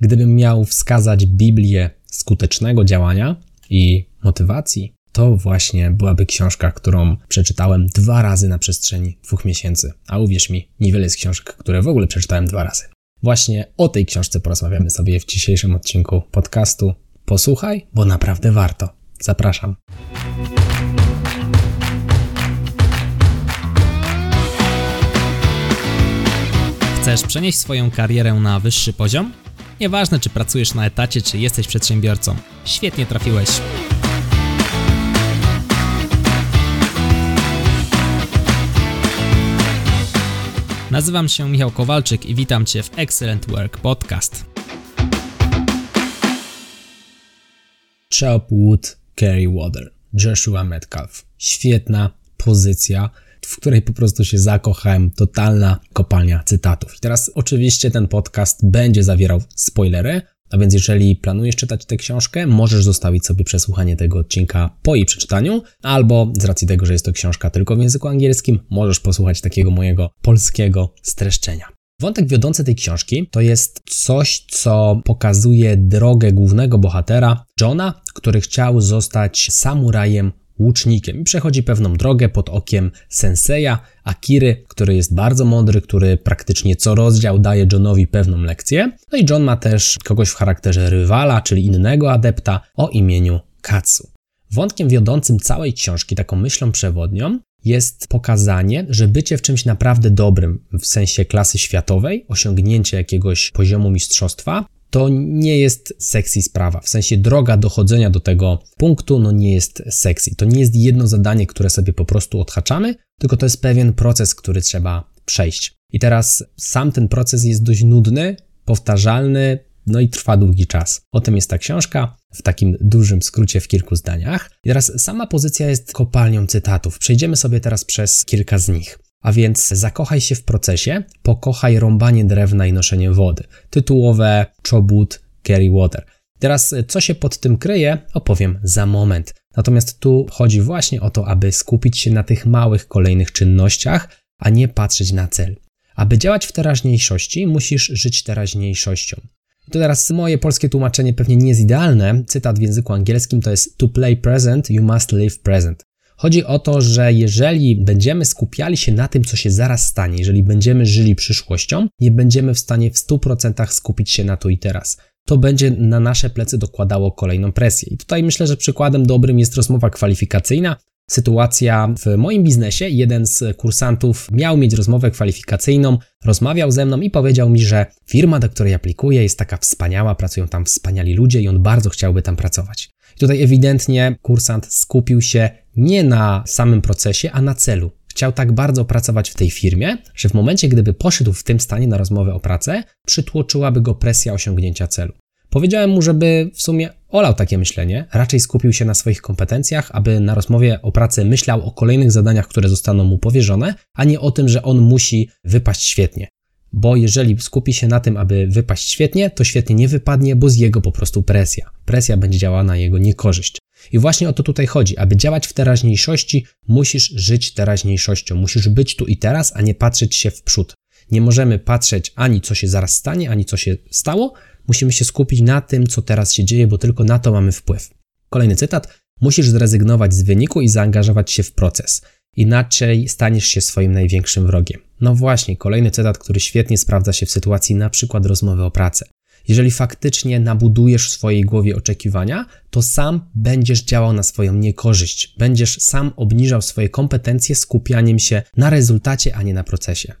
Gdybym miał wskazać Biblię skutecznego działania i motywacji, to właśnie byłaby książka, którą przeczytałem dwa razy na przestrzeni dwóch miesięcy. A uwierz mi, niewiele jest książek, które w ogóle przeczytałem dwa razy. Właśnie o tej książce porozmawiamy sobie w dzisiejszym odcinku podcastu. Posłuchaj, bo naprawdę warto. Zapraszam. Chcesz przenieść swoją karierę na wyższy poziom? Nieważne, czy pracujesz na etacie, czy jesteś przedsiębiorcą. Świetnie trafiłeś. Nazywam się Michał Kowalczyk i witam Cię w Excellent Work Podcast. Chop Wood, Carry Water. Joshua Metcalf. Świetna pozycja, w której po prostu się zakochałem. Totalna kopalnia cytatów. I teraz oczywiście ten podcast będzie zawierał spoilery, a więc jeżeli planujesz czytać tę książkę, możesz zostawić sobie przesłuchanie tego odcinka po jej przeczytaniu, albo z racji tego, że jest to książka tylko w języku angielskim, możesz posłuchać takiego mojego polskiego streszczenia. Wątek wiodący tej książki to jest coś, co pokazuje drogę głównego bohatera, Johna, który chciał zostać samurajem łucznikiem i przechodzi pewną drogę pod okiem senseja Akiry, który jest bardzo mądry, który praktycznie co rozdział daje Johnowi pewną lekcję. No i John ma też kogoś w charakterze rywala, czyli innego adepta o imieniu Katsu. Wątkiem wiodącym całej książki, taką myślą przewodnią, jest pokazanie, że bycie w czymś naprawdę dobrym, w sensie klasy światowej, osiągnięcie jakiegoś poziomu mistrzostwa, to nie jest sexy sprawa. W sensie droga dochodzenia do tego punktu no nie jest sexy. To nie jest jedno zadanie, które sobie po prostu odhaczamy, tylko to jest pewien proces, który trzeba przejść. I teraz sam ten proces jest dość nudny, powtarzalny, no i trwa długi czas. O tym jest ta książka, w takim dużym skrócie w kilku zdaniach. I teraz sama pozycja jest kopalnią cytatów. Przejdziemy sobie teraz przez kilka z nich. A więc zakochaj się w procesie, pokochaj rąbanie drewna i noszenie wody. Tytułowe Chobut Carry Water. Teraz, co się pod tym kryje, opowiem za moment. Natomiast tu chodzi właśnie o to, aby skupić się na tych małych kolejnych czynnościach, a nie patrzeć na cel. Aby działać w teraźniejszości, musisz żyć teraźniejszością. To teraz moje polskie tłumaczenie pewnie nie jest idealne. Cytat w języku angielskim to jest To play present, you must live present. Chodzi o to, że jeżeli będziemy skupiali się na tym, co się zaraz stanie, jeżeli będziemy żyli przyszłością, nie będziemy w stanie w 100% skupić się na tu i teraz. To będzie na nasze plecy dokładało kolejną presję. I tutaj myślę, że przykładem dobrym jest rozmowa kwalifikacyjna, sytuacja w moim biznesie. Jeden z kursantów miał mieć rozmowę kwalifikacyjną, rozmawiał ze mną i powiedział mi, że firma, do której aplikuję, jest taka wspaniała, pracują tam wspaniali ludzie i on bardzo chciałby tam pracować. I tutaj ewidentnie kursant skupił się nie na samym procesie, a na celu. Chciał tak bardzo pracować w tej firmie, że w momencie, gdyby poszedł w tym stanie na rozmowę o pracę, przytłoczyłaby go presja osiągnięcia celu. Powiedziałem mu, żeby w sumie olał takie myślenie, raczej skupił się na swoich kompetencjach, aby na rozmowie o pracę myślał o kolejnych zadaniach, które zostaną mu powierzone, a nie o tym, że on musi wypaść świetnie. Bo jeżeli skupi się na tym, aby wypaść świetnie, to świetnie nie wypadnie, bo z jego po prostu presja. Presja będzie działała na jego niekorzyść. I właśnie o to tutaj chodzi. Aby działać w teraźniejszości, musisz żyć teraźniejszością. Musisz być tu i teraz, a nie patrzeć się w przód. Nie możemy patrzeć ani co się zaraz stanie, ani co się stało. Musimy się skupić na tym, co teraz się dzieje, bo tylko na to mamy wpływ. Kolejny cytat. Musisz zrezygnować z wyniku i zaangażować się w proces. Inaczej staniesz się swoim największym wrogiem. No właśnie, kolejny cytat, który świetnie sprawdza się w sytuacji na przykład rozmowy o pracę. Jeżeli faktycznie nabudujesz w swojej głowie oczekiwania, to sam będziesz działał na swoją niekorzyść. Będziesz sam obniżał swoje kompetencje skupianiem się na rezultacie, a nie na procesie.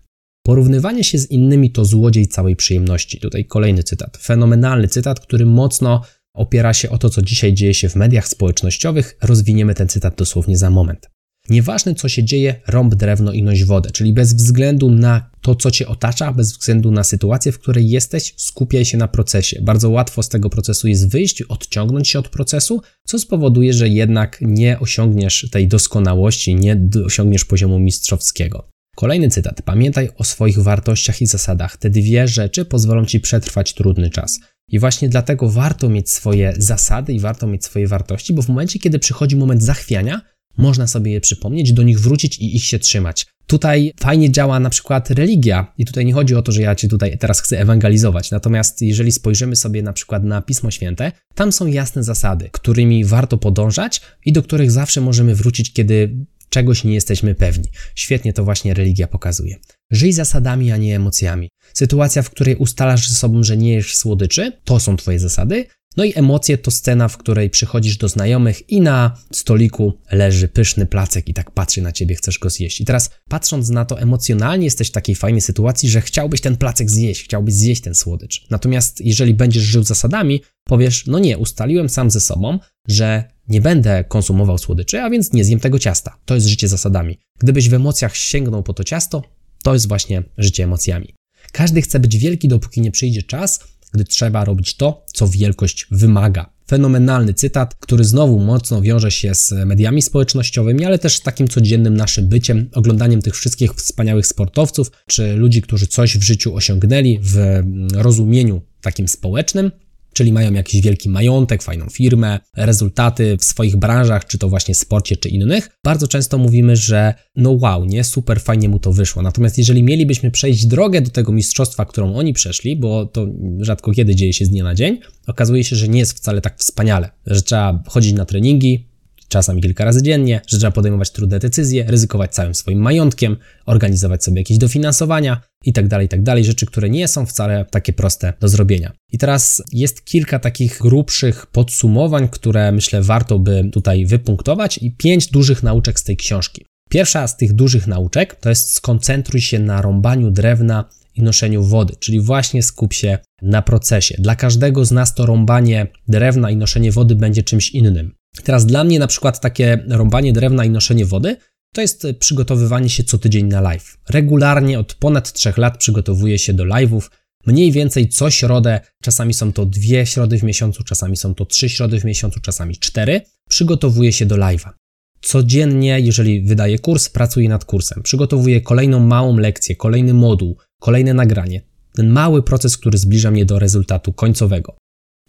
Porównywanie się z innymi to złodziej całej przyjemności. Tutaj kolejny cytat. Fenomenalny cytat, który mocno opiera się o to, co dzisiaj dzieje się w mediach społecznościowych. Rozwiniemy ten cytat dosłownie za moment. Nieważne co się dzieje, rąb drewno i noś wodę, czyli bez względu na to, co cię otacza, bez względu na sytuację, w której jesteś, skupiaj się na procesie. Bardzo łatwo z tego procesu jest wyjść, odciągnąć się od procesu, co spowoduje, że jednak nie osiągniesz tej doskonałości, nie osiągniesz poziomu mistrzowskiego. Kolejny cytat. Pamiętaj o swoich wartościach i zasadach. Te dwie rzeczy pozwolą ci przetrwać trudny czas. I właśnie dlatego warto mieć swoje zasady i warto mieć swoje wartości, bo w momencie, kiedy przychodzi moment zachwiania, można sobie je przypomnieć, do nich wrócić i ich się trzymać. Tutaj fajnie działa na przykład religia, i tutaj nie chodzi o to, że ja cię tutaj teraz chcę ewangelizować. Natomiast jeżeli spojrzymy sobie na przykład na Pismo Święte, tam są jasne zasady, którymi warto podążać i do których zawsze możemy wrócić, kiedy czegoś nie jesteśmy pewni. Świetnie to właśnie religia pokazuje. Żyj zasadami, a nie emocjami. Sytuacja, w której ustalasz ze sobą, że nie jesz słodyczy, to są twoje zasady, no i emocje to scena, w której przychodzisz do znajomych i na stoliku leży pyszny placek i tak patrzy na ciebie, chcesz go zjeść. I teraz patrząc na to emocjonalnie jesteś w takiej fajnej sytuacji, że chciałbyś ten placek zjeść, chciałbyś zjeść ten słodycz. Natomiast jeżeli będziesz żył zasadami, powiesz, no nie, ustaliłem sam ze sobą, że nie będę konsumował słodyczy, a więc nie zjem tego ciasta. To jest życie zasadami. Gdybyś w emocjach sięgnął po to ciasto, to jest właśnie życie emocjami. Każdy chce być wielki, dopóki nie przyjdzie czas, gdy trzeba robić to, co wielkość wymaga. Fenomenalny cytat, który znowu mocno wiąże się z mediami społecznościowymi, ale też z takim codziennym naszym byciem, oglądaniem tych wszystkich wspaniałych sportowców, czy ludzi, którzy coś w życiu osiągnęli w rozumieniu takim społecznym, czyli mają jakiś wielki majątek, fajną firmę, rezultaty w swoich branżach, czy to właśnie sporcie, czy innych, bardzo często mówimy, że no wow, nie, super fajnie mu to wyszło. Natomiast jeżeli mielibyśmy przejść drogę do tego mistrzostwa, którą oni przeszli, bo to rzadko kiedy dzieje się z dnia na dzień, okazuje się, że nie jest wcale tak wspaniale, że trzeba chodzić na treningi, czasami kilka razy dziennie, że trzeba podejmować trudne decyzje, ryzykować całym swoim majątkiem, organizować sobie jakieś dofinansowania itd., tak itd., tak rzeczy, które nie są wcale takie proste do zrobienia. I teraz jest kilka takich grubszych podsumowań, które myślę warto by tutaj wypunktować i pięć dużych nauczek z tej książki. Pierwsza z tych dużych nauczek to jest skoncentruj się na rąbaniu drewna i noszeniu wody, czyli właśnie skup się na procesie. Dla każdego z nas to rąbanie drewna i noszenie wody będzie czymś innym. Teraz dla mnie na przykład takie rąbanie drewna i noszenie wody to jest przygotowywanie się co tydzień na live. Regularnie od ponad trzech lat przygotowuję się do live'ów, mniej więcej co środę, czasami są to dwie środy w miesiącu, czasami są to trzy środy w miesiącu, czasami cztery, przygotowuję się do live'a. Codziennie, jeżeli wydaję kurs, pracuję nad kursem. Przygotowuję kolejną małą lekcję, kolejny moduł, kolejne nagranie. Ten mały proces, który zbliża mnie do rezultatu końcowego.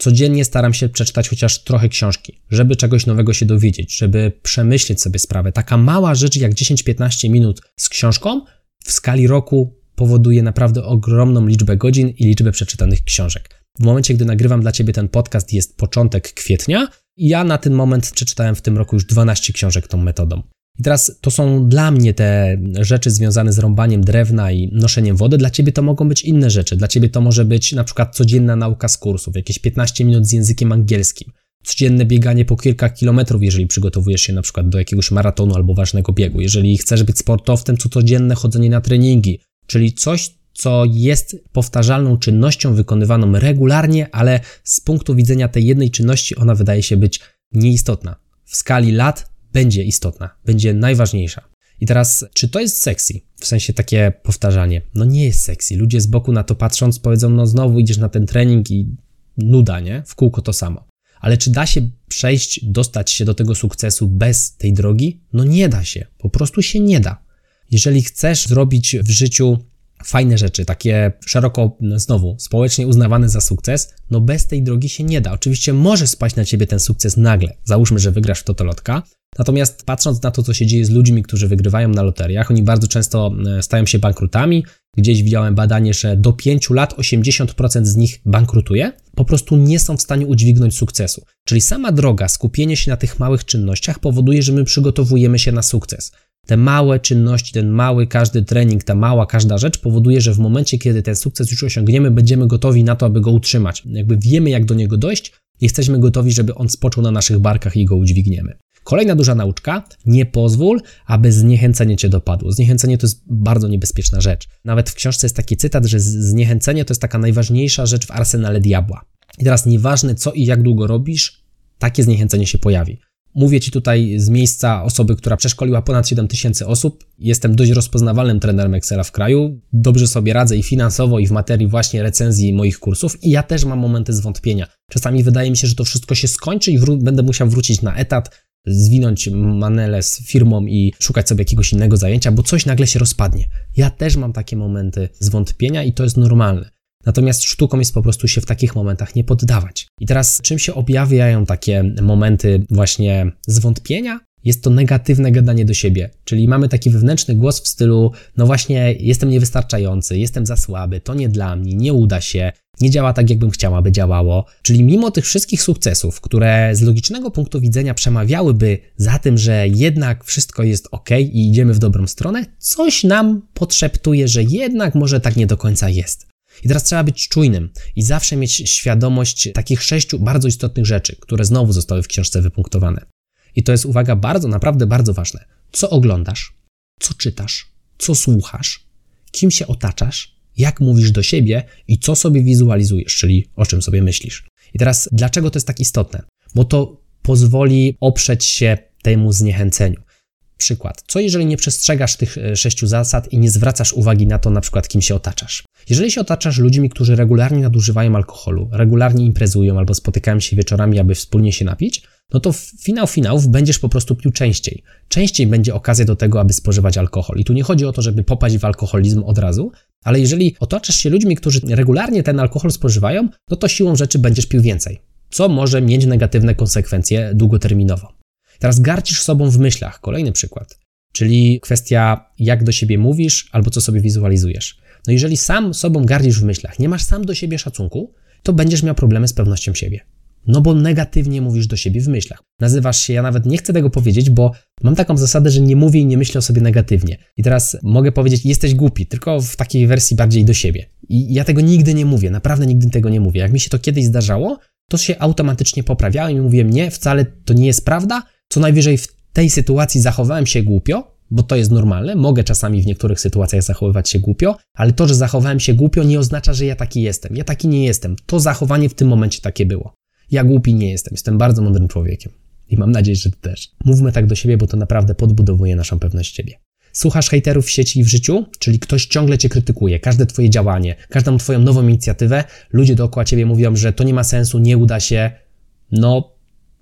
Codziennie staram się przeczytać chociaż trochę książki, żeby czegoś nowego się dowiedzieć, żeby przemyśleć sobie sprawę. Taka mała rzecz jak 10-15 minut z książką w skali roku powoduje naprawdę ogromną liczbę godzin i liczbę przeczytanych książek. W momencie, gdy nagrywam dla Ciebie ten podcast, jest początek kwietnia ja na ten moment przeczytałem w tym roku już 12 książek tą metodą. I teraz to są dla mnie te rzeczy związane z rąbaniem drewna i noszeniem wody. Dla ciebie to mogą być inne rzeczy. Dla ciebie to może być na przykład codzienna nauka z kursów, jakieś 15 minut z językiem angielskim, codzienne bieganie po kilka kilometrów, jeżeli przygotowujesz się na przykład do jakiegoś maratonu albo ważnego biegu. Jeżeli chcesz być sportowcem, to codzienne chodzenie na treningi, czyli coś, co jest powtarzalną czynnością wykonywaną regularnie, ale z punktu widzenia tej jednej czynności ona wydaje się być nieistotna. W skali lat będzie istotna, będzie najważniejsza. I teraz, czy to jest sexy? W sensie takie powtarzanie. No nie jest sexy. Ludzie z boku na to patrząc powiedzą, no znowu idziesz na ten trening i nuda, nie? W kółko to samo. Ale czy da się przejść, dostać się do tego sukcesu bez tej drogi? No nie da się. Po prostu się nie da. Jeżeli chcesz zrobić w życiu fajne rzeczy, takie szeroko, no znowu, społecznie uznawane za sukces, no bez tej drogi się nie da. Oczywiście może spaść na ciebie ten sukces nagle. Załóżmy, że wygrasz w totolotka, Natomiast patrząc na to, co się dzieje z ludźmi, którzy wygrywają na loteriach, oni bardzo często e, stają się bankrutami. Gdzieś widziałem badanie, że do 5 lat 80% z nich bankrutuje, po prostu nie są w stanie udźwignąć sukcesu. Czyli sama droga, skupienie się na tych małych czynnościach powoduje, że my przygotowujemy się na sukces. Te małe czynności, ten mały każdy trening, ta mała każda rzecz powoduje, że w momencie, kiedy ten sukces już osiągniemy, będziemy gotowi na to, aby go utrzymać. Jakby wiemy, jak do niego dojść, jesteśmy gotowi, żeby on spoczął na naszych barkach i go udźwigniemy. Kolejna duża nauczka, nie pozwól, aby zniechęcenie cię dopadło. Zniechęcenie to jest bardzo niebezpieczna rzecz. Nawet w książce jest taki cytat, że zniechęcenie to jest taka najważniejsza rzecz w arsenale diabła. I teraz nieważne co i jak długo robisz, takie zniechęcenie się pojawi. Mówię Ci tutaj z miejsca osoby, która przeszkoliła ponad 7 tysięcy osób. Jestem dość rozpoznawalnym trenerem Excela w kraju. Dobrze sobie radzę i finansowo, i w materii właśnie recenzji moich kursów. I ja też mam momenty zwątpienia. Czasami wydaje mi się, że to wszystko się skończy i będę musiał wrócić na etat, zwinąć manele z firmą i szukać sobie jakiegoś innego zajęcia, bo coś nagle się rozpadnie. Ja też mam takie momenty zwątpienia i to jest normalne. Natomiast sztuką jest po prostu się w takich momentach nie poddawać. I teraz czym się objawiają takie momenty właśnie zwątpienia? Jest to negatywne gadanie do siebie. Czyli mamy taki wewnętrzny głos w stylu: No właśnie, jestem niewystarczający, jestem za słaby, to nie dla mnie, nie uda się, nie działa tak, jakbym chciał, aby działało. Czyli mimo tych wszystkich sukcesów, które z logicznego punktu widzenia przemawiałyby za tym, że jednak wszystko jest ok i idziemy w dobrą stronę, coś nam podszeptuje, że jednak może tak nie do końca jest. I teraz trzeba być czujnym i zawsze mieć świadomość takich sześciu bardzo istotnych rzeczy, które znowu zostały w książce wypunktowane. I to jest, uwaga, bardzo, naprawdę bardzo ważne. Co oglądasz, co czytasz, co słuchasz, kim się otaczasz, jak mówisz do siebie i co sobie wizualizujesz, czyli o czym sobie myślisz. I teraz, dlaczego to jest tak istotne? Bo to pozwoli oprzeć się temu zniechęceniu. Przykład. Co jeżeli nie przestrzegasz tych e, sześciu zasad i nie zwracasz uwagi na to, na przykład, kim się otaczasz? Jeżeli się otaczasz ludźmi, którzy regularnie nadużywają alkoholu, regularnie imprezują albo spotykają się wieczorami, aby wspólnie się napić, no to finał finałów będziesz po prostu pił częściej. Częściej będzie okazja do tego, aby spożywać alkohol. I tu nie chodzi o to, żeby popaść w alkoholizm od razu, ale jeżeli otaczasz się ludźmi, którzy regularnie ten alkohol spożywają, no to siłą rzeczy będziesz pił więcej, co może mieć negatywne konsekwencje długoterminowo. Teraz garcisz sobą w myślach. Kolejny przykład. Czyli kwestia, jak do siebie mówisz albo co sobie wizualizujesz. No jeżeli sam sobą gardzisz w myślach, nie masz sam do siebie szacunku, to będziesz miał problemy z pewnością siebie. No bo negatywnie mówisz do siebie w myślach. Nazywasz się, ja nawet nie chcę tego powiedzieć, bo mam taką zasadę, że nie mówię i nie myślę o sobie negatywnie. I teraz mogę powiedzieć, jesteś głupi, tylko w takiej wersji bardziej do siebie. I ja tego nigdy nie mówię, naprawdę nigdy tego nie mówię. Jak mi się to kiedyś zdarzało, to się automatycznie poprawiałem i mówiłem, nie, wcale to nie jest prawda, co najwyżej w tej sytuacji zachowałem się głupio, bo to jest normalne, mogę czasami w niektórych sytuacjach zachowywać się głupio, ale to, że zachowałem się głupio nie oznacza, że ja taki jestem. Ja taki nie jestem. To zachowanie w tym momencie takie było. Ja głupi nie jestem, jestem bardzo mądrym człowiekiem. I mam nadzieję, że ty też. Mówmy tak do siebie, bo to naprawdę podbudowuje naszą pewność siebie. Słuchasz hejterów w sieci i w życiu, czyli ktoś ciągle cię krytykuje, każde twoje działanie, każdą twoją nową inicjatywę, ludzie dookoła ciebie mówią, że to nie ma sensu, nie uda się. No,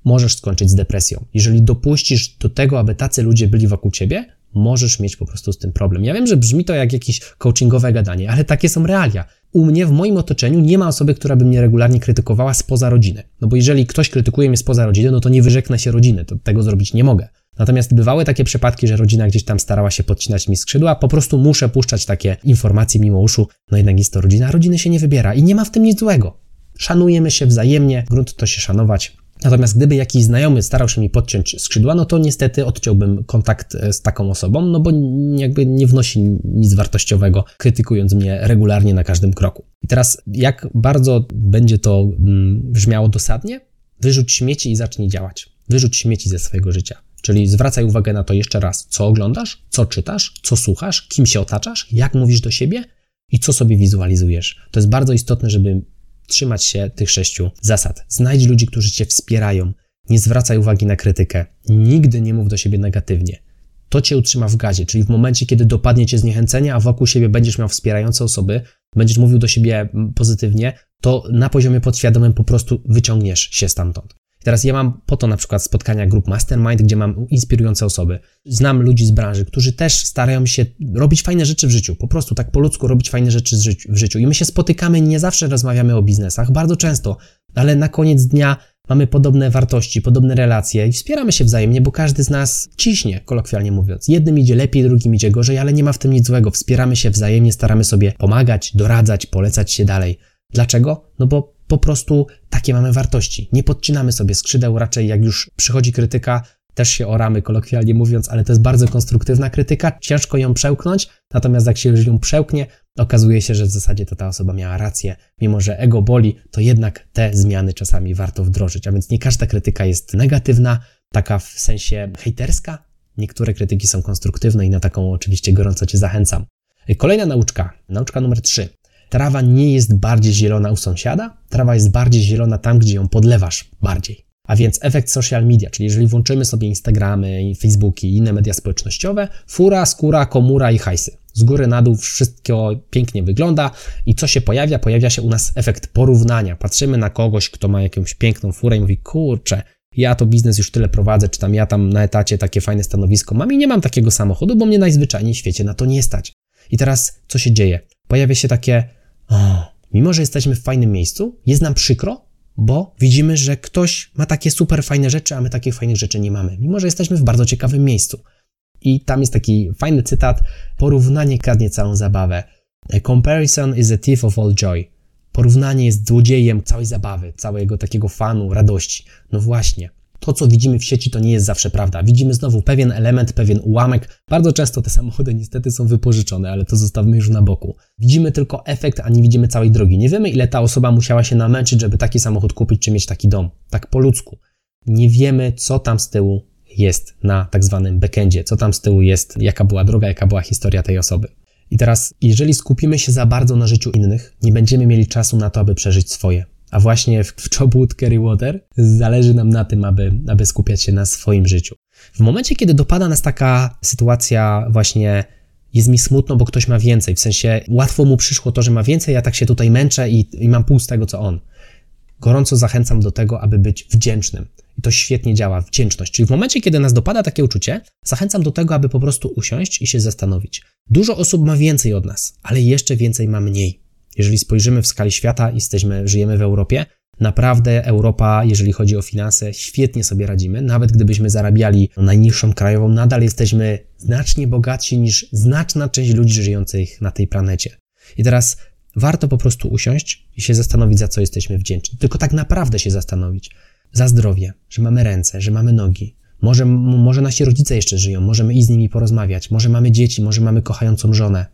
możesz skończyć z depresją. Jeżeli dopuścisz do tego, aby tacy ludzie byli wokół ciebie, możesz mieć po prostu z tym problem. Ja wiem, że brzmi to jak jakieś coachingowe gadanie, ale takie są realia. U mnie, w moim otoczeniu nie ma osoby, która by mnie regularnie krytykowała spoza rodziny. No bo jeżeli ktoś krytykuje mnie spoza rodziny, no to nie wyrzeknę się rodziny, to tego zrobić nie mogę. Natomiast bywały takie przypadki, że rodzina gdzieś tam starała się podcinać mi skrzydła, po prostu muszę puszczać takie informacje mimo uszu, no jednak jest to rodzina, rodziny się nie wybiera i nie ma w tym nic złego. Szanujemy się wzajemnie, grunt to się szanować, Natomiast gdyby jakiś znajomy starał się mi podciąć skrzydła, no to niestety odciąłbym kontakt e, z taką osobą, no bo jakby nie wnosi nic wartościowego, krytykując mnie regularnie na każdym kroku. I teraz, jak bardzo będzie to mm, brzmiało dosadnie? Wyrzuć śmieci i zacznij działać. Wyrzuć śmieci ze swojego życia. Czyli zwracaj uwagę na to jeszcze raz, co oglądasz, co czytasz, co słuchasz, kim się otaczasz, jak mówisz do siebie i co sobie wizualizujesz. To jest bardzo istotne, żeby trzymać się tych sześciu zasad. Znajdź ludzi, którzy cię wspierają. Nie zwracaj uwagi na krytykę. Nigdy nie mów do siebie negatywnie. To cię utrzyma w gazie, czyli w momencie, kiedy dopadnie cię zniechęcenie, a wokół siebie będziesz miał wspierające osoby, będziesz mówił do siebie pozytywnie, to na poziomie podświadomym po prostu wyciągniesz się stamtąd. Teraz ja mam po to na przykład spotkania grup mastermind, gdzie mam inspirujące osoby. Znam ludzi z branży, którzy też starają się robić fajne rzeczy w życiu, po prostu tak po ludzku robić fajne rzeczy w życiu. I my się spotykamy, nie zawsze rozmawiamy o biznesach, bardzo często, ale na koniec dnia mamy podobne wartości, podobne relacje i wspieramy się wzajemnie, bo każdy z nas ciśnie, kolokwialnie mówiąc. Jednym idzie lepiej, drugim idzie gorzej, ale nie ma w tym nic złego. Wspieramy się wzajemnie, staramy sobie pomagać, doradzać, polecać się dalej. Dlaczego? No bo po prostu takie mamy wartości. Nie podcinamy sobie skrzydeł, raczej jak już przychodzi krytyka, też się oramy, kolokwialnie mówiąc, ale to jest bardzo konstruktywna krytyka, ciężko ją przełknąć, natomiast jak się już ją przełknie, okazuje się, że w zasadzie to ta osoba miała rację, mimo że ego boli, to jednak te zmiany czasami warto wdrożyć, a więc nie każda krytyka jest negatywna, taka w sensie hejterska, niektóre krytyki są konstruktywne i na taką oczywiście gorąco Cię zachęcam. Kolejna nauczka, nauczka numer 3. Trawa nie jest bardziej zielona u sąsiada, trawa jest bardziej zielona tam, gdzie ją podlewasz bardziej. A więc efekt social media, czyli jeżeli włączymy sobie Instagramy, Facebooki i inne media społecznościowe, fura, skóra, komura i hajsy. Z góry na dół wszystko pięknie wygląda i co się pojawia? Pojawia się u nas efekt porównania. Patrzymy na kogoś, kto ma jakąś piękną furę i mówi, kurczę, ja to biznes już tyle prowadzę, czy tam ja tam na etacie takie fajne stanowisko mam i nie mam takiego samochodu, bo mnie najzwyczajniej w świecie na to nie stać. I teraz co się dzieje? Pojawia się takie, mimo że jesteśmy w fajnym miejscu, jest nam przykro, bo widzimy, że ktoś ma takie super fajne rzeczy, a my takich fajnych rzeczy nie mamy, mimo że jesteśmy w bardzo ciekawym miejscu. I tam jest taki fajny cytat: Porównanie kradnie całą zabawę. A comparison is a thief of all joy. Porównanie jest złodziejem całej zabawy, całego takiego fanu, radości. No właśnie, to co widzimy w sieci to nie jest zawsze prawda. Widzimy znowu pewien element, pewien ułamek. Bardzo często te samochody niestety są wypożyczone, ale to zostawmy już na boku. Widzimy tylko efekt, a nie widzimy całej drogi. Nie wiemy, ile ta osoba musiała się namęczyć, żeby taki samochód kupić czy mieć taki dom. Tak po ludzku. Nie wiemy, co tam z tyłu jest na tak zwanym backendzie, co tam z tyłu jest, jaka była droga, jaka była historia tej osoby. I teraz, jeżeli skupimy się za bardzo na życiu innych, nie będziemy mieli czasu na to, aby przeżyć swoje. A właśnie w, w Kerry Water zależy nam na tym, aby, aby skupiać się na swoim życiu. W momencie, kiedy dopada nas taka sytuacja właśnie jest mi smutno, bo ktoś ma więcej, w sensie łatwo mu przyszło to, że ma więcej, ja tak się tutaj męczę i, i mam pół z tego, co on. Gorąco zachęcam do tego, aby być wdzięcznym. I to świetnie działa, wdzięczność. Czyli w momencie, kiedy nas dopada takie uczucie, zachęcam do tego, aby po prostu usiąść i się zastanowić. Dużo osób ma więcej od nas, ale jeszcze więcej ma mniej. Jeżeli spojrzymy w skali świata, jesteśmy, żyjemy w Europie, naprawdę Europa, jeżeli chodzi o finanse, świetnie sobie radzimy. Nawet gdybyśmy zarabiali najniższą krajową, nadal jesteśmy znacznie bogatsi niż znaczna część ludzi żyjących na tej planecie. I teraz warto po prostu usiąść i się zastanowić, za co jesteśmy wdzięczni. Tylko tak naprawdę się zastanowić. Za zdrowie, że mamy ręce, że mamy nogi. Może, może nasi rodzice jeszcze żyją, możemy i z nimi porozmawiać, może mamy dzieci, może mamy kochającą żonę.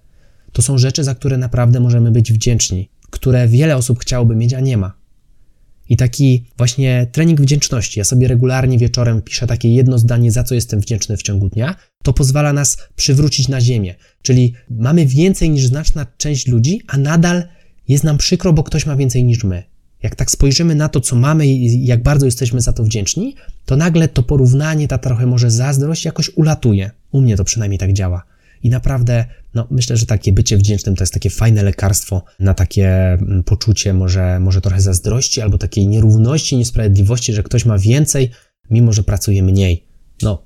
To są rzeczy, za które naprawdę możemy być wdzięczni, które wiele osób chciałoby mieć, a nie ma. I taki właśnie trening wdzięczności. Ja sobie regularnie wieczorem piszę takie jedno zdanie, za co jestem wdzięczny w ciągu dnia. To pozwala nas przywrócić na ziemię. Czyli mamy więcej niż znaczna część ludzi, a nadal jest nam przykro, bo ktoś ma więcej niż my. Jak tak spojrzymy na to, co mamy i jak bardzo jesteśmy za to wdzięczni, to nagle to porównanie, ta trochę może zazdrość jakoś ulatuje. U mnie to przynajmniej tak działa. I naprawdę, no, myślę, że takie bycie wdzięcznym to jest takie fajne lekarstwo na takie mm, poczucie może, może trochę zazdrości albo takiej nierówności, niesprawiedliwości, że ktoś ma więcej, mimo że pracuje mniej. No,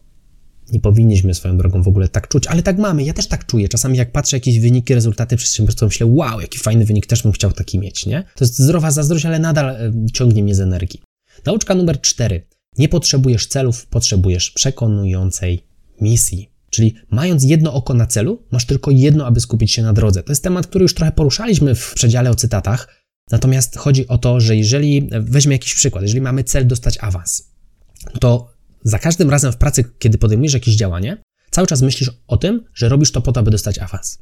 nie powinniśmy swoją drogą w ogóle tak czuć, ale tak mamy. Ja też tak czuję. Czasami jak patrzę jakieś wyniki, rezultaty przedsiębiorstwa, myślę, wow, jaki fajny wynik, też bym chciał taki mieć, nie? To jest zdrowa zazdrość, ale nadal e, ciągnie mnie z energii. Nauczka numer cztery. Nie potrzebujesz celów, potrzebujesz przekonującej misji. Czyli mając jedno oko na celu, masz tylko jedno, aby skupić się na drodze. To jest temat, który już trochę poruszaliśmy w przedziale o cytatach. Natomiast chodzi o to, że jeżeli weźmy jakiś przykład, jeżeli mamy cel dostać awans, to za każdym razem w pracy, kiedy podejmujesz jakieś działanie, cały czas myślisz o tym, że robisz to po to, aby dostać awans.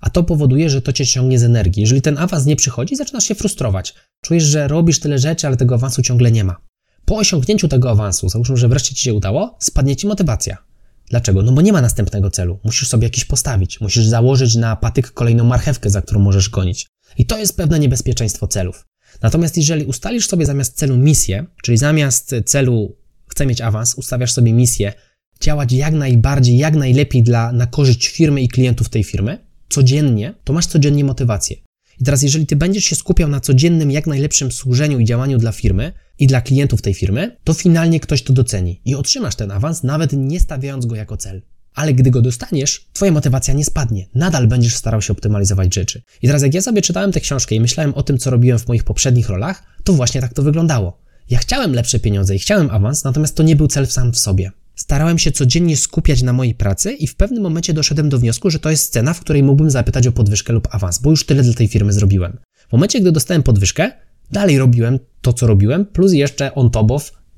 A to powoduje, że to cię ciągnie z energii. Jeżeli ten awans nie przychodzi, zaczynasz się frustrować. Czujesz, że robisz tyle rzeczy, ale tego awansu ciągle nie ma. Po osiągnięciu tego awansu, załóżmy, że wreszcie ci się udało, spadnie ci motywacja. Dlaczego? No bo nie ma następnego celu. Musisz sobie jakiś postawić. Musisz założyć na patyk kolejną marchewkę, za którą możesz gonić. I to jest pewne niebezpieczeństwo celów. Natomiast jeżeli ustalisz sobie zamiast celu misję, czyli zamiast celu chcę mieć awans, ustawiasz sobie misję, działać jak najbardziej, jak najlepiej dla, na korzyść firmy i klientów tej firmy, codziennie, to masz codziennie motywację. I teraz, jeżeli ty będziesz się skupiał na codziennym, jak najlepszym służeniu i działaniu dla firmy i dla klientów tej firmy, to finalnie ktoś to doceni i otrzymasz ten awans, nawet nie stawiając go jako cel. Ale gdy go dostaniesz, twoja motywacja nie spadnie. Nadal będziesz starał się optymalizować rzeczy. I teraz, jak ja sobie czytałem tę książkę i myślałem o tym, co robiłem w moich poprzednich rolach, to właśnie tak to wyglądało. Ja chciałem lepsze pieniądze i chciałem awans, natomiast to nie był cel sam w sobie. Starałem się codziennie skupiać na mojej pracy i w pewnym momencie doszedłem do wniosku, że to jest scena, w której mógłbym zapytać o podwyżkę lub awans, bo już tyle dla tej firmy zrobiłem. W momencie, gdy dostałem podwyżkę, dalej robiłem to, co robiłem, plus jeszcze on top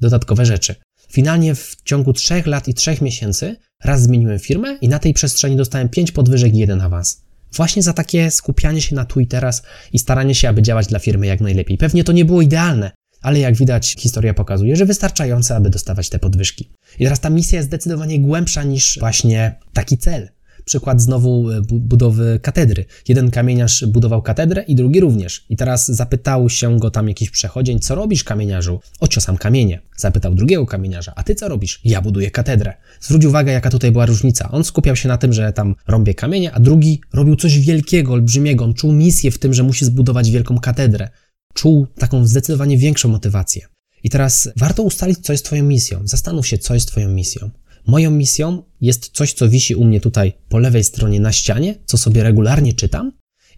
dodatkowe rzeczy. Finalnie w ciągu 3 lat i 3 miesięcy raz zmieniłem firmę i na tej przestrzeni dostałem 5 podwyżek i jeden awans. Właśnie za takie skupianie się na tu i teraz i staranie się, aby działać dla firmy jak najlepiej. Pewnie to nie było idealne, ale jak widać, historia pokazuje, że wystarczające, aby dostawać te podwyżki. I teraz ta misja jest zdecydowanie głębsza niż właśnie taki cel. Przykład znowu e, budowy katedry. Jeden kamieniarz budował katedrę i drugi również. I teraz zapytał się go tam jakiś przechodzień, co robisz kamieniarzu? Ociosam kamienie. Zapytał drugiego kamieniarza, a ty co robisz? Ja buduję katedrę. Zwróć uwagę, jaka tutaj była różnica. On skupiał się na tym, że tam rąbie kamienie, a drugi robił coś wielkiego, olbrzymiego. On czuł misję w tym, że musi zbudować wielką katedrę czuł taką zdecydowanie większą motywację. I teraz warto ustalić, co jest Twoją misją. Zastanów się, co jest Twoją misją. Moją misją jest coś, co wisi u mnie tutaj po lewej stronie na ścianie, co sobie regularnie czytam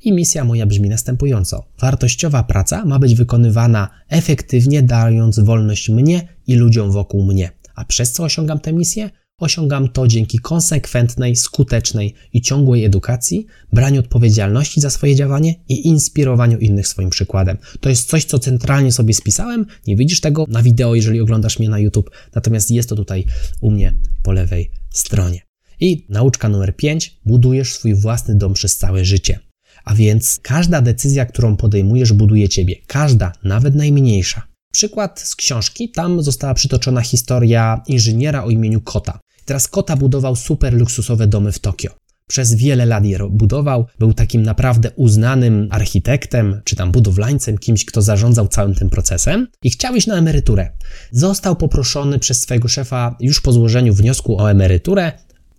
I misja moja brzmi następująco. Wartościowa praca ma być wykonywana efektywnie, dając wolność mnie i ludziom wokół mnie. A przez co osiągam tę misję? Osiągam to dzięki konsekwentnej, skutecznej i ciągłej edukacji, braniu odpowiedzialności za swoje działanie i inspirowaniu innych swoim przykładem. To jest coś, co centralnie sobie spisałem. Nie widzisz tego na wideo, jeżeli oglądasz mnie na YouTube, natomiast jest to tutaj u mnie po lewej stronie. I nauczka numer 5. Budujesz swój własny dom przez całe życie. A więc każda decyzja, którą podejmujesz, buduje ciebie. Każda, nawet najmniejsza. Przykład z książki, tam została przytoczona historia inżyniera o imieniu Kota. Teraz Kota budował super luksusowe domy w Tokio. Przez wiele lat je budował, był takim naprawdę uznanym architektem, czy tam budowlańcem, kimś, kto zarządzał całym tym procesem i chciał iść na emeryturę. Został poproszony przez swojego szefa już po złożeniu wniosku o emeryturę,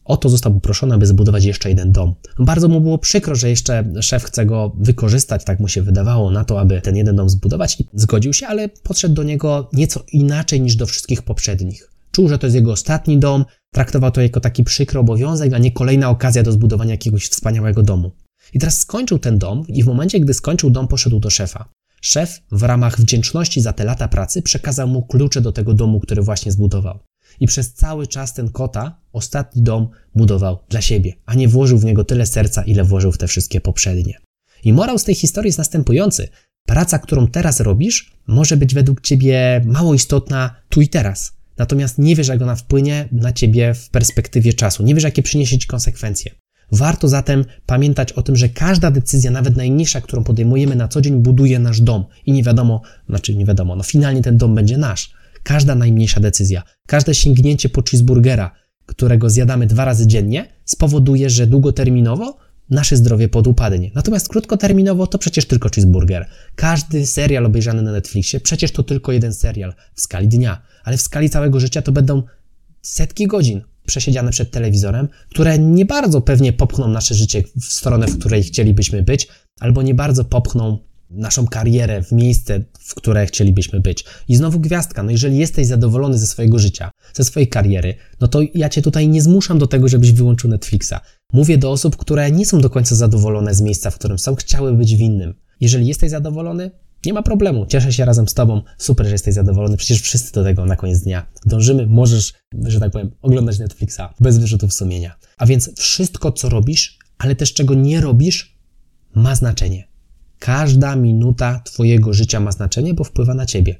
Oto został poproszony, aby zbudować jeszcze jeden dom. Bardzo mu było przykro, że jeszcze szef chce go wykorzystać, tak mu się wydawało, na to, aby ten jeden dom zbudować i zgodził się, ale podszedł do niego nieco inaczej niż do wszystkich poprzednich. Czuł, że to jest jego ostatni dom, traktował to jako taki przykry obowiązek, a nie kolejna okazja do zbudowania jakiegoś wspaniałego domu. I teraz skończył ten dom i w momencie, gdy skończył dom, poszedł do szefa. Szef w ramach wdzięczności za te lata pracy przekazał mu klucze do tego domu, który właśnie zbudował. I przez cały czas ten kota ostatni dom budował dla siebie, a nie włożył w niego tyle serca, ile włożył w te wszystkie poprzednie. I morał z tej historii jest następujący. Praca, którą teraz robisz, może być według ciebie mało istotna tu i teraz. Natomiast nie wiesz, jak ona wpłynie na ciebie w perspektywie czasu. Nie wiesz, jakie przyniesie ci konsekwencje. Warto zatem pamiętać o tym, że każda decyzja, nawet najmniejsza, którą podejmujemy na co dzień, buduje nasz dom. I nie wiadomo, znaczy nie wiadomo, no finalnie ten dom będzie nasz. Każda najmniejsza decyzja, każde sięgnięcie po cheeseburgera, którego zjadamy dwa razy dziennie, spowoduje, że długoterminowo nasze zdrowie podupadnie. Natomiast krótkoterminowo to przecież tylko cheeseburger. Każdy serial obejrzany na Netflixie, przecież to tylko jeden serial w skali dnia, ale w skali całego życia to będą setki godzin przesiedziane przed telewizorem, które nie bardzo pewnie popchną nasze życie w stronę, w której chcielibyśmy być, albo nie bardzo popchną naszą karierę w miejsce, w które chcielibyśmy być. I znowu gwiazdka, no jeżeli jesteś zadowolony ze swojego życia, ze swojej kariery, no to ja cię tutaj nie zmuszam do tego, żebyś wyłączył Netflixa. Mówię do osób, które nie są do końca zadowolone z miejsca, w którym są, chciały być w innym. Jeżeli jesteś zadowolony, nie ma problemu, cieszę się razem z Tobą, super, że jesteś zadowolony, przecież wszyscy do tego na koniec dnia dążymy, możesz, że tak powiem, oglądać Netflixa bez wyrzutów sumienia. A więc wszystko, co robisz, ale też czego nie robisz, ma znaczenie. Każda minuta Twojego życia ma znaczenie, bo wpływa na Ciebie.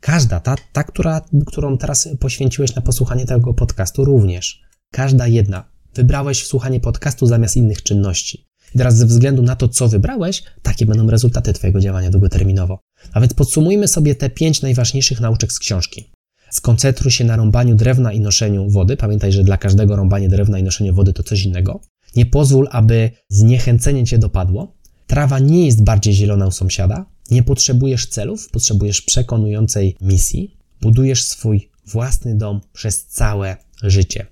Każda, ta, ta która, którą teraz poświęciłeś na posłuchanie tego podcastu, również. Każda jedna. Wybrałeś słuchanie podcastu zamiast innych czynności. I teraz ze względu na to, co wybrałeś, takie będą rezultaty Twojego działania długoterminowo. A więc podsumujmy sobie te pięć najważniejszych nauczek z książki. Skoncentruj się na rąbaniu drewna i noszeniu wody. Pamiętaj, że dla każdego rąbanie drewna i noszenie wody to coś innego. Nie pozwól, aby zniechęcenie Cię dopadło. Trawa nie jest bardziej zielona u sąsiada. Nie potrzebujesz celów, potrzebujesz przekonującej misji. Budujesz swój własny dom przez całe życie.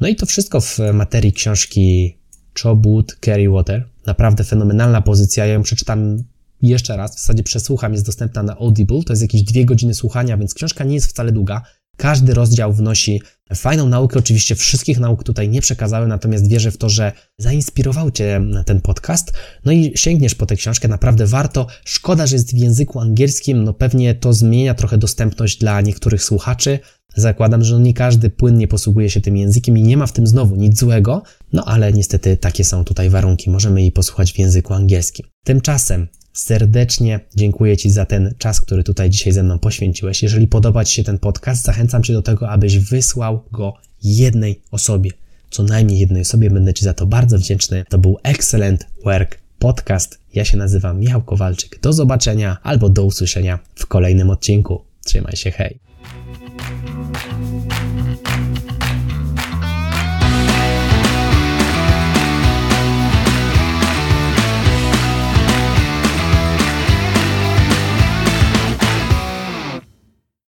No i to wszystko w materii książki Chobut Carry Water. Naprawdę fenomenalna pozycja. Ja ją przeczytam jeszcze raz. W zasadzie przesłucham, jest dostępna na Audible. To jest jakieś dwie godziny słuchania, więc książka nie jest wcale długa. Każdy rozdział wnosi fajną naukę. Oczywiście wszystkich nauk tutaj nie przekazałem, natomiast wierzę w to, że zainspirował Cię ten podcast. No i sięgniesz po tę książkę, naprawdę warto. Szkoda, że jest w języku angielskim, no pewnie to zmienia trochę dostępność dla niektórych słuchaczy. Zakładam, że nie każdy płynnie posługuje się tym językiem i nie ma w tym znowu nic złego, no ale niestety takie są tutaj warunki. Możemy jej posłuchać w języku angielskim. Tymczasem serdecznie dziękuję Ci za ten czas, który tutaj dzisiaj ze mną poświęciłeś. Jeżeli podoba Ci się ten podcast, zachęcam Cię do tego, abyś wysłał go jednej osobie. Co najmniej jednej osobie, będę Ci za to bardzo wdzięczny. To był Excellent Work Podcast. Ja się nazywam Michał Kowalczyk. Do zobaczenia albo do usłyszenia w kolejnym odcinku. Trzymaj się, hej.